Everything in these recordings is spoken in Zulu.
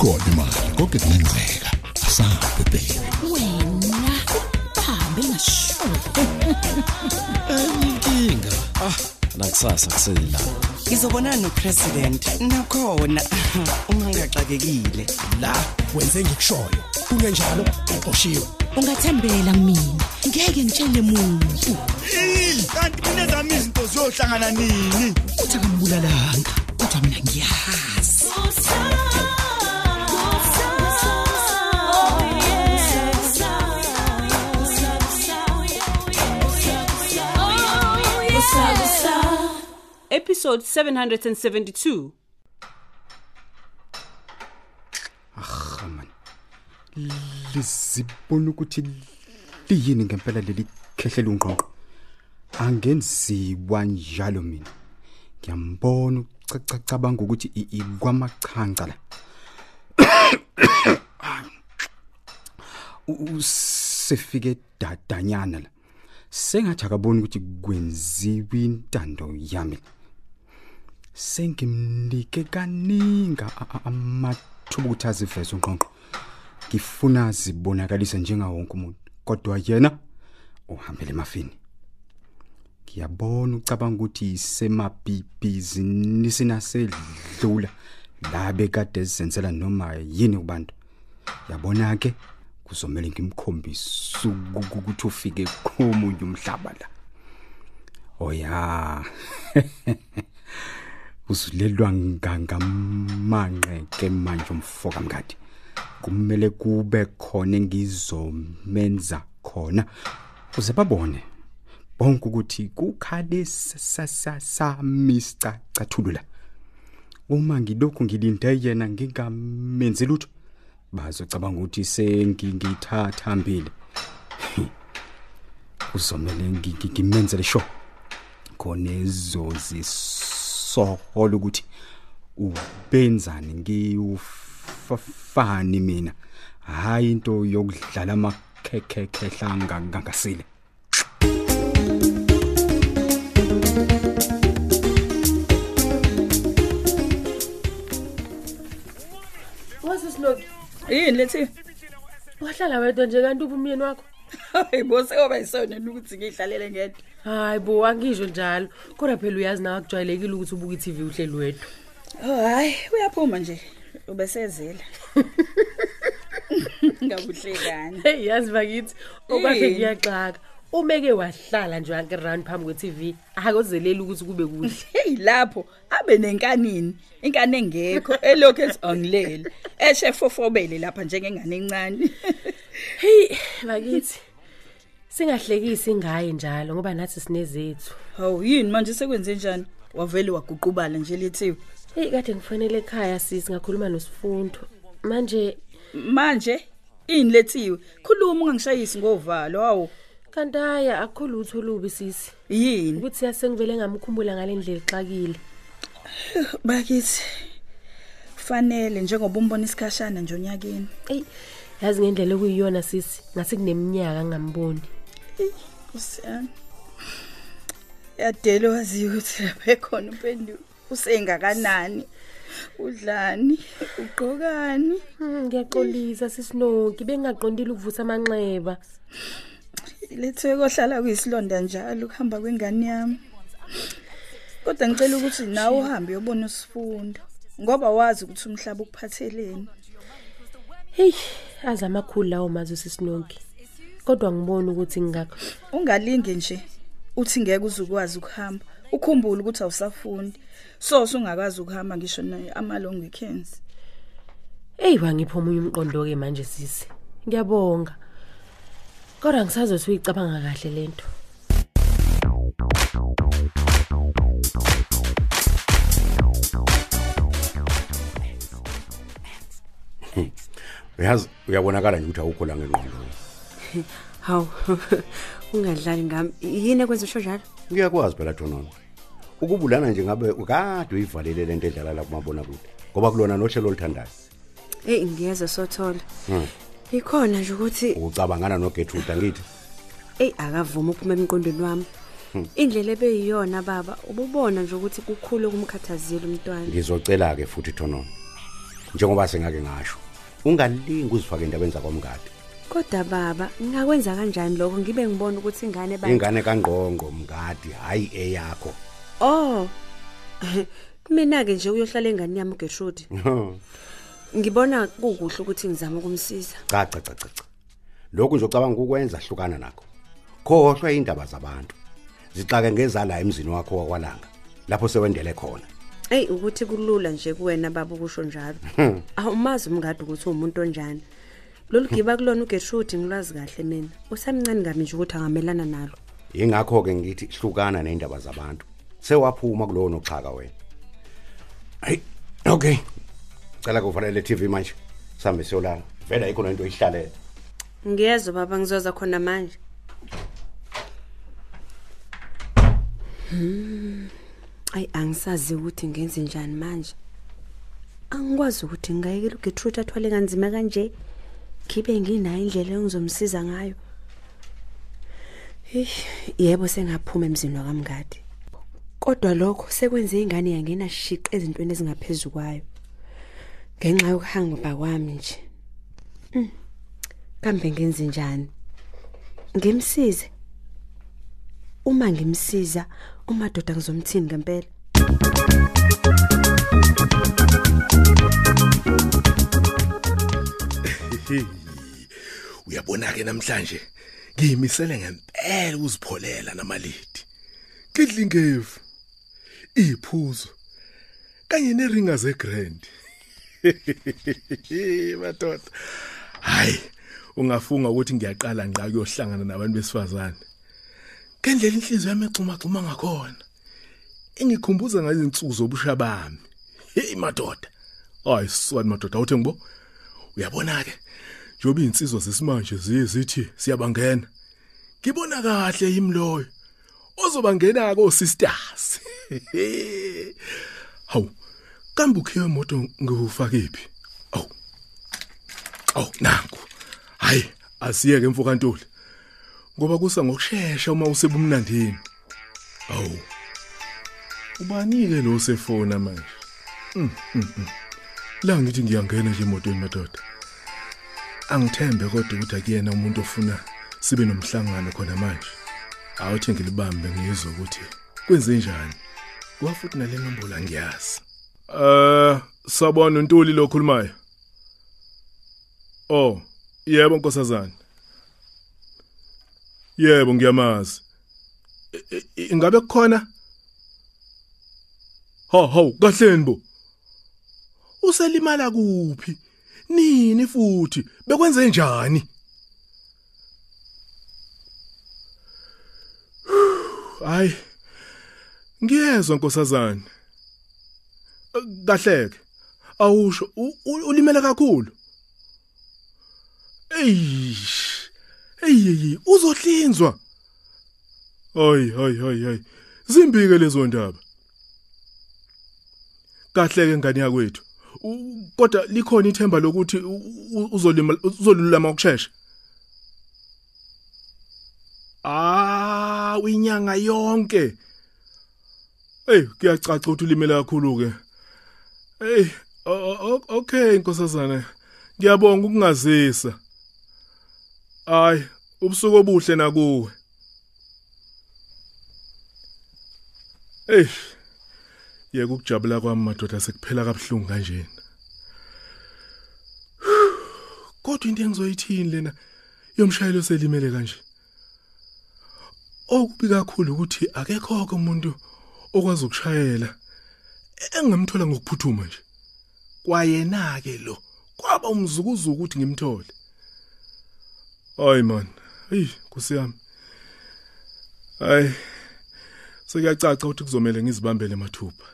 ikhona imali konke kungenzeka asabe baby wena hambe ngasho inkinga. Ah nakusasa kusela. Ngizobonana nopresident. Nakhona. Uma ngigaxakekile la wenze ngikushoyo. Kungenjalo uqoshiwe ungathembela mina. Ngeke ngitshele muntu. Kanti mina zami izinto ziyohlangana nini? Uthi Episode 772. lizibona ukuthi liyini ngempela leli khehlela ungqonqo angenziwa njalo mina. Ngiyambona ucacabanga ukuthi i- ikwamachanca la. U- usefike dadanyana la. Sengathi akaboni ukuthi kwenziwa intando yami. Sengimnike kaninga a- a- amathuba ukuthi aziveze ungqonqo ngifuna zibonakalise njengawo wonke umuntu kodwa yena uhambele emafini. Ngiyabona ucabanga ukuthi semabhizinisi nasedlula la bekade zenzela noma yini kubantu. Yabona ke kuzomela ngimkhombise uku- ukuthi ufike komunye umhlaba la. Oya uzulelwa ngangamanqeke manje umfoka mngadi kumele kube khona engizomenza khona. Uze babone. Bonke ukuthi kukhale sami cathulula. Uma ngilokhu ngilinde yena ngingamenzi lutho bazocabanga ukuthi sengingithatha mbili kuzomela ngi- ngi- ngimenzele sho khona ezozisohola ukuthi ubenzani? Ngiufafani mina. Hayi into yokudlala amakhekhehla ngangasile. Wasisinoki yini lethi wahlala wedwa nje kanti ubumyeni wakho? hayibo seyoba yisona ukuthi ngiyihlalele ngedwa? Hayi bo angisho njalo. Kodwa phela uyazi nawe akujwayelekile ukuthi ubuke i-tv uhleli wedwa. Oh hayi uyaphuma nje ubesezela ngabuhlekani heyi yazi bakithi okwakhe Yini? kuyaxaka. Umeke wahlala nje wanke round phambi kwe-tv akozeleli ukuthi kube kuhle. Hey lapho abe nenkanini inkani engekho elokhu ethi angilele. Eshe fofobele lapha njengengane encane heyi bakithi. Singahlekisi ngaye njalo ngoba nathi sinezethu. Hawu yini manje sekwenze njani? Wavele waguqubala nje lethiwe heyi kade ngifanele ekhaya sisi ngakhuluma nosifundo. Manje manje ini lethiwe khuluma ungangishayisi ngovalo hawu. Kanti haya akukho lutho olubi sisi yini? Ukuthi yasengivele ngamkhumbula ngale ndlela exakile bakithi fanele njengoba umbona isikhashana nje onyakeni. Eyi yazi ngendlela okuyiyona sisi ngase kuneminyaka ngingamboni Kusiyani. Yadele waziyo ukuthi lapha ekhona upendulo. Usengakanani? Udlani? Ugqokani? Hmm, ngiyaxolisa sisinoki bengingaqondile ukuvusa amanxeba Lethe kohlala kuyisilonda njalo ukuhamba kwengane yami. Kodwa ngicela ukuthi nawe uhambe uyobona usifundo ngoba wazi ukuthi umhlaba ukuphatheleni. Heyi azi amakhulu lawo mazwi sisinoki kodwa ngibona ukuthi ngingakho Ungalinge nje uthi ngeke uzukwazi ukuhamba. Ukhumbule ukuthi awusafundi. So usungakwazi ukuhamba ngisho ama long weekends. eyi wangipha omunye umqondo-ke manje sisi ngiyabonga kodwa ngisazothi uyicabanga kahle le uyazi uyabonakala nje ukuthi awukho la ngengqondo hawu ungadlali ngami. Yini ekwenza usho njalo? Ngiyakwazi phela Jonon ukubulana nje ngabe ukade uyivalele lento edlala la kumabona kude ngoba kulona nohlelo oluthandayo. Eyi ngiyeza sothola Hmm. ikhona nje ukuthi ucabangana noGertrude angithi. Eyi akavuma ukuphuma emqondweni wami. Hmm. indlela ebeyiyona baba ububona nje ukuthi kukhulu okumkhathazile umntwana. Ngizocela ke futhi Thonon njengoba sengake ngasho. Ungalingi uzifake endabeni zakwamngadi kodwa baba ngingakwenza kanjani lokho? Ngibe ngibona ukuthi ingane ba ingane kangqongo mngadi hayi eyakho. Oh kumina ke nje uyohlala engane yami uGertrude ngibona kukuhle ukuthi ngizame ukumsiza. Cha cha cha cha cha. lokhu nje ucabanga ukwenza hlukana nakho. Khohlwa indaba zabantu. Zixake ngezala emzini wakho wakwalanga lapho sewendele khona. Ey ukuthi kulula nje kuwena baba ukusho njalo. Hmm. Awumazi umngadi ukuthi umuntu onjani. Lolu giba kulona uGertrude ngilwazi kahle mina. Usamncane ngami nje ukuthi angamelana nalo. ingakho ke ngithi hlukana neindaba zabantu sewaphuma kulowo noxhaka wena hey okay cela kuvalele TV manje sambe siyolala vela ikho into ihlalele Ngiyezwa baba ngizoza khona manje. Hmm. Ay angisazi ukuthi ngenze njani manje. Angikwazi ukuthi ngayekela uGertrude athwale kanzima kanje. Khibe nginayo indlela engizomsiza ngayo. Hey, yebo sengaphuma emzini wakamngadi. Kodwa lokho sekwenze ingane yangena shiqe ezintweni ezingaphezulu kwayo. Ngenxa yokuhamba kwami nje. Mm. Kambe ngenze njani? Ngimsize. Uma ngimsiza, umadoda ngizomthini ngempela. uyabona ke namhlanje? Ngiyimisele ngempela ukuzipholela namalidi. Kidlingevu iphuzo kanye neringa zegrand. Madoda. Hayi ungafunga ukuthi ngiyaqala ngqa kuyohlangana nabantu besifazane. Ngendlela inhliziyo yami exuma xuma ngakhona engikhumbuza ngazo insuku zobusha bami. Hey madoda. Hayi swani madoda. Uthi ngibo? Uyabona ke njobe insizwa zesimanje ziyizithi siyabangena ngibona kahle yimloyo ozobangena ko sisters. Hawu kambe ukhiwe imoto ngufakephi awu awu nanku hayi asiyeke mfoka ntuli ngoba kusa ngokusheshsha uma usebumnandini. Awu ubanike lo sefona manje. Mm, mm, mm. la ngithi ngiyangena nje emotweni madoda. Angithembe kodwa ukuthi akuyena umuntu ofuna sibe nomhlangano khona manje. Awuthi ngilibambe ngizwe ukuthi kwenze njani. Kwa futhi nale nombolo angiyazi. Eh sabona untuli lo khulumayo oh yebo nkosazana. Yebo ngiyamazi. Ingabe kukhona? Ho ho kahleni bo. Uselimala kuphi? Nini futhi? Bekwenze njani? Hayi ngiyezwa nkosazana. Kahleke awusho u- u- ulimele kakhulu. Eish. Eyiyi uzohlinzwa. Hayi hayi hayi hayi. Zimbike lezo ndaba. Kahleke ngani yakwethu? Kodwa likhona ithemba lokuthi uzolima uzolulama ukusheshsha ah uyinyanga yonke. Hey kuyacaca ukuthi ulimele kakhulu ke hey okay nkosazana. Ngiyabonga ukungazisa. Ay ubusuku obuhle nakuwe. Hey yeke ukujabula kwami madoda sekuphela kabuhlungu kanjena kodwa into engizoyithini lena? Yomshayelo selimele kanje. Okubi kakhulu ukuthi akekho umuntu okwazi ukushayela engamthola ngokuphuthuma nje. Kwayena ke lo kwaba umzukuzuku ukuthi ngimthole. Hayi man. Hey nkosi yami. Hayi sekuyacaca ukuthi kuzomela ngizibambele mathupha.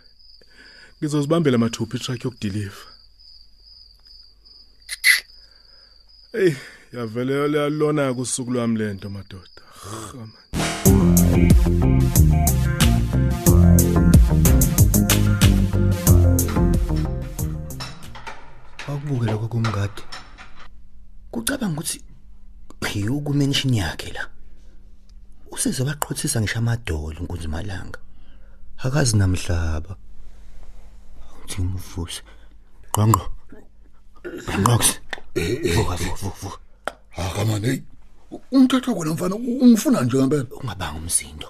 Ngizozibambela mathupha itruck yokudeliver hey yavele yalona kusuku lwami lento madoda. Rha, man. Wakubuke lokho kumngadi. Kucabanga ukuthi phiyuku mention yakhe la. Useze baqhothisa ngisho amadolo unkunzimalanga. Akazi namhlaba. Uthi ngimvuse. Qonqo. Ngox. Vuka vuka vuka. Akamane hey. Umthetho wena mfana ungifuna nje ngempela. Ungabanga umsindo.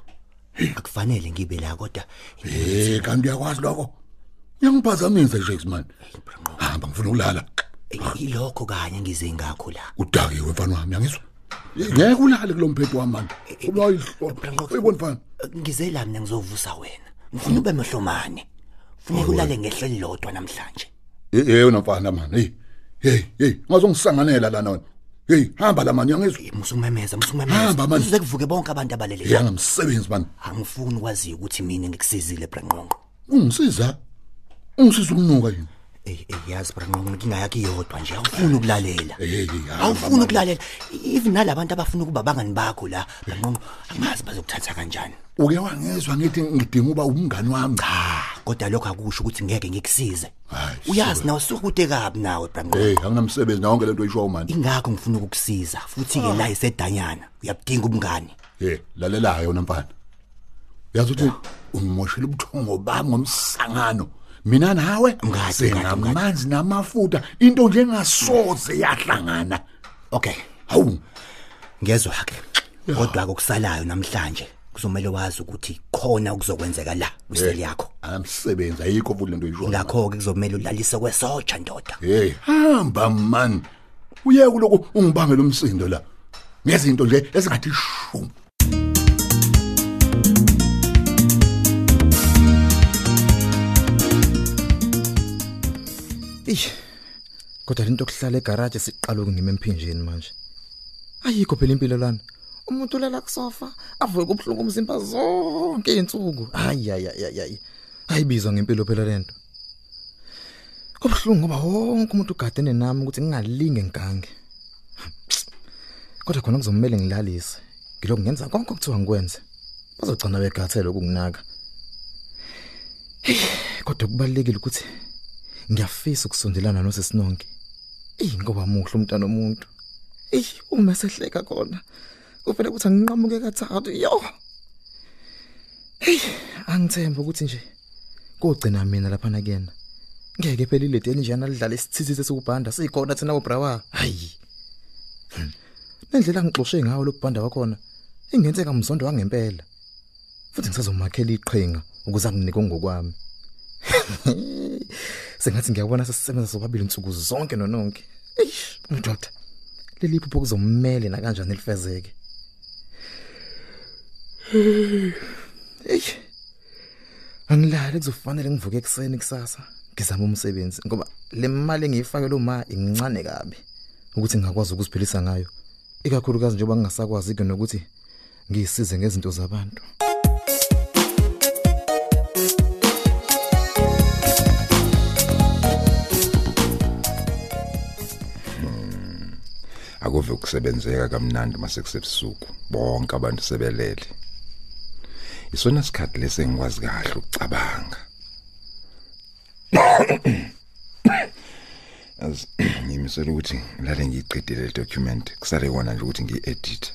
Akufanele ngibe la kodwa Eh kanti uyakwazi lokho. Uyangiphazamisa nje man. Hamba ngifuna ukulala. ilokho kanye ngize ngakho la. Udakiwe mfana wami yangizwa. Ngeke ulale kulomphetho wami man. Uba ihloko. Uyibona mfana. Ngize la mina ngizovusa wena. Ngifuna ube mehlomane. Funeka ulale ngehleli lodwa namhlanje. Eh eh wena mfana man. Hey. Hey, hey, ngazongisanganela la nona. Hey, hamba la man yangizwa. Musumemeza, musumemeza. Hamba man. Uze kuvuke bonke abantu abalele. Yangamsebenzi man. Angifuni ukwazi ukuthi mina ngikusizile Branqonqo. Ungisiza. Ungisiza ukunuka yini? Eh eh yazi Branqonqo inkinga yakhe iyodwa nje awufuni ukulalela. Eh Awufuni ukulalela. Even nalabantu abafuna ukuba bangani bakho la Branqonqo angazi bazokuthatha kanjani. Uke wangezwa ngithi ngidinga uba umngani wami. Cha, kodwa lokho akusho ukuthi ngeke ngikusize. Uyazi nawe sukude kabi nawe Branqonqo. Hey, anginamsebenzi nawo yonke lento oyisho manje. Ingakho ngifuna ukukusiza futhi ke la isedanyana uyabudinga ubungani. Hey, lalela yona mfana. Uyazi ukuthi ungimoshela ubuthongo bami ngomsangano. Mina nawe singamanzi namafutha into nje engasoze yahlangana. Okay. Hawu. Ngezwe ke. Kodwa akusalayo namhlanje kuzomela wazi ukuthi khona okuzokwenzeka la kwiseli yakho. Amsebenzi ayikho futhi lento oyisho. Ngakho ke kuzomela ulalise kwesoja ndoda. Hey, hamba man. Uyeke lokho ungibangela umsindo la. Ngezinto nje ezingathi shum. Eish. Kodwa lento okuhlala egarage siqala ukungima emphinjeni manje. Ayikho phela impilo lana. Umuntu ulala kusofa, avuke kubhlungu umzimba zonke izinsuku. Hayi hayi hayi hayi. Ayibizwa ngempilo phela lento. Kubhlungu ngoba wonke umuntu ugadene nami ukuthi ngingalinge ngigange. Kodwa khona kuzomela ngilalise. Ngiloko ngenza konke okuthiwa ngikwenze. Bazogcina begathela ukunginaka. Kodwa kubalekile ukuthi ngiyafisa ukusondelana nosesinonke. Eh ngoba muhle umntana omuntu. Eh uma sehleka khona kuvele ukuthi anginqamuke kathathu yo. Hey angithemba ukuthi nje kugcina mina lapha na kuyena. Ngeke phela ile deni njana lidlala isithithise sokubhanda sikhona thina obrawa. Hayi. Nendlela ngixoxe ngawo lo bhanda wakhona ingenzeka mzondo wangempela. Futhi ngisazomakhela iqhinga ukuze anginike ngokwami. Sengathi ngiyabona sesisebenza sobabili insuku zonke nononke. Eish, mdoda. Leli phupho kuzommele na kanjani elifezeke. Eish. Angilale kuzofanele ngivuke ekseni kusasa. Ngizama umsebenzi ngoba le mali engiyifake lo ma incane kabi ukuthi ngakwazi ukuziphilisa ngayo. Ikakhulukazi njengoba ngingasakwazi ke nokuthi ngiyisize ngezinto zabantu. Akuve ukusebenzeka kamnandi mase kusebusuku bonke abantu sebelele. Isona sikhathi lesi engikwazi kahle ukucabanga. As ngimisela ukuthi ngilale ngiyiqedile le document. Kusale kona nje ukuthi ngiyi-edit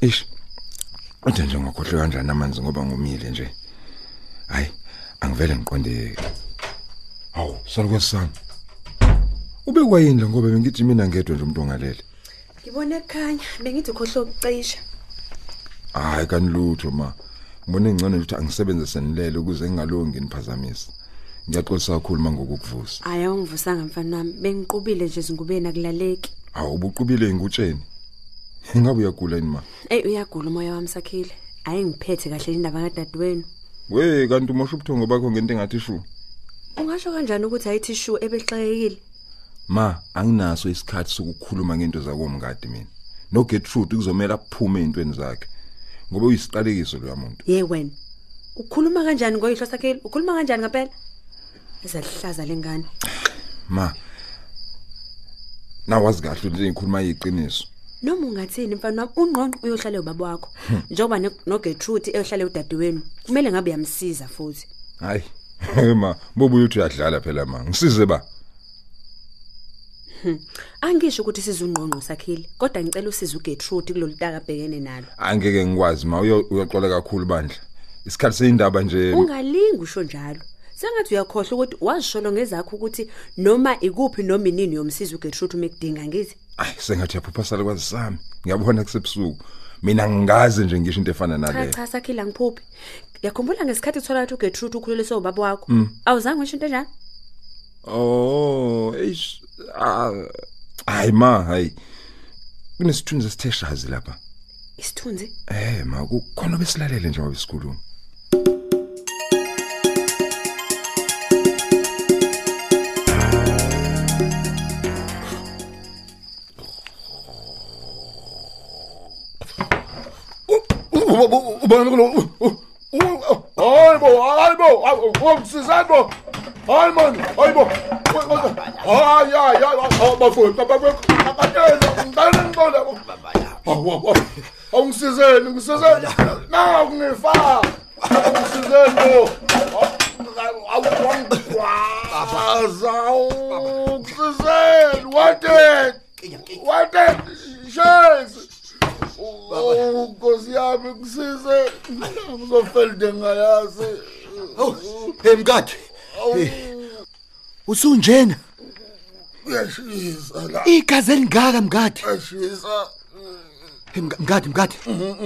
ish kodwa nje ngakhohlwe kanjani amanzi ngoba ngomile nje? Hayi angivele ngiqonde. Hawu salukesami ube kwayindla ngoba bengithi mina ngedwa nje umuntu ongalele Ngibone ekhanya bengithi ukhohle ukucisha. hayi kanilutho ma ngibone ngcono ukuthi angisebenze senilele ukuze ngingalongi niphazamisa ngiyaxolisa kakhulu mangokukuvusa Hayi ungivusanga mfana wami bengiqubile nje izingubeni akulaleki. awu ubuqubile ingutsheni ingabe uyagula yini ma Ey uyagula umoya wami sakhile. Hayi ngiphethe kahle indaba kadadewenu. we kanti umosha ubuthongo bakho ngento engathi shu Ungasho kanjani ukuthi ayithi shu ebexakekile? Ma anginaso isikhathi sokukhuluma ngento zakomngadi mina no Gertrude kuzomela aphume ezintweni zakhe ngoba uyisiqalekiso lo yamuntu Ye wena. Ukhuluma kanjani ngoyihlo sakhile? Ukhuluma kanjani ngempela? Ezalihlaza lengane. ma nawazi kahle ukuthi ngikhuluma iqiniso Noma ungathini mfana wami ungqonqo uyohlala ubaba wakho. Njengoba ne- no Gertrude eyohlala udadewenu. Kumele ngabe yamsiza futhi. hayi ma bobu uthi uyadlala phela ma ngisize ba Hmm. Angisho ukuthi sizungqonqo sakhile, kodwa ngicela usize uGertrude kulolu taka abhekene nalo. angeke ngikwazi ma uyo- uyaxola kakhulu bandla isikhathi seyindaba nje Ungalingi usho njalo. sengathi uyakhohlwa ukuthi wazisholo ngezakho ukuthi noma ikuphi noma inini yomsizi uGertrude umekudinga ngithi Ay sengathi yaphuphasala kwazi sami. Ngiyabona kusebusuku. Mina ngingaze nje ngisho into efana cha nale. cha sakhila ngiphuphi yakhumbula ngesikhathi uthola ukuthi uGertrude ukhuleliswe ubaba wakho Mm. awuzange ngisho into enjani Oh, eish. Ah, hayi ma, hayi. Kunesithunzi esitheshazi lapha. isithunzi Eh, ma kukhona besilalele nje wabesikhuluma. ubani kulo hayibo hayibo ungisiza bo hayi man hayibo hayi hayi hayi bafowethu babathenga ngicela ngicela awungisizeni ngisizeni na kungifa ngisizeni bo awangikwaza ngisizeni what it what it shezi Oh, Nkosi yami kusize. Ngizofelde ngayazi. Hey mkade. Hey. Usunjena. Uyashisa la. Igazi elingaka mkade. Uyashisa. Hey mkade mkade.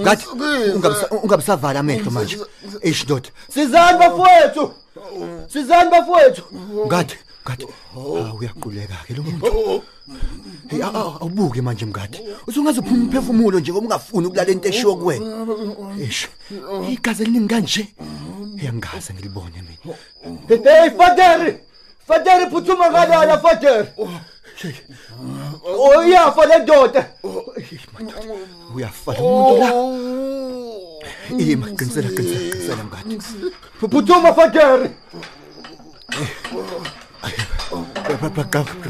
Mkade. Ngisiza. Ungabisa ungabisavala amehlo manje. Eish ndoda. Sizani bafowethu. Sizani bafowethu. Mkade. Mkade. Ah uyaquleka ke lo muntu. Hey a- a- awubuke manje mkade. Usungaze uphuma umphefumulo nje ngoba ungafuni ukulala into eshiwo kuwena. Eish. Igazi eliningi kanje. Hey angaze ngilibone mina. Hey Faderi. Faderi phuthuma kalala Faderi. Oh iyafa le ndoda. Uyafala umuntu la. Ima qinisela qinisela qinisela mkade. Phuthuma Faderi.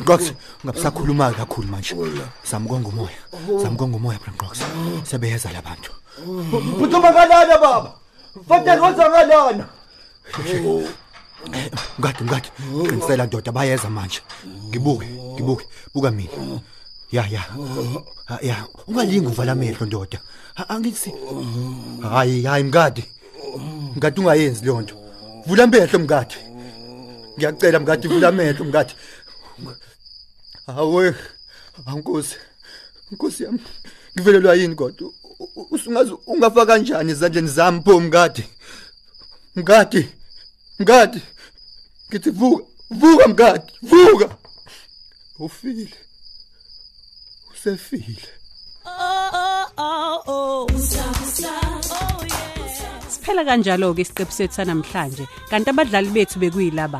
Brox ungabisakhuluma kakhulu manje. Samkonga umoya. Samkonga umoya Brox. Sebeyeza labantu. Phuthuma kalala baba. Faderi wenza ngalana. Ngade ngade qinisela ndoda bayeza manje. Ngibuke ngibuke buka mina. Ya ya. Ha, Ya ungalingi uvala amehlo ndoda. Angithi. Hayi hayi mkade. Ngade ungayenzi leyo nto. Vula amehlo mkade. Ngiyacela mkade vula amehlo mkade. Hawe. Ankosi. Nkosi yami. Ngivelelwa yini kodwa? Usungaze ungafa kanjani ezandleni zami pho mkade? Mkade. Mkade. Ngithi vuka, vuka mkade, vuka. Ufile. Usefile. Siphela kanjalo ke isiqephu sethu sanamhlanje kanti abadlali bethu bekuyilaba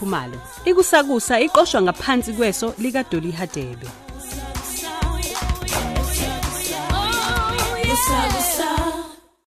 elikhumalo ikusakusa iqoshwa ngaphansi kweso likaDoli Hadebe. Usakusa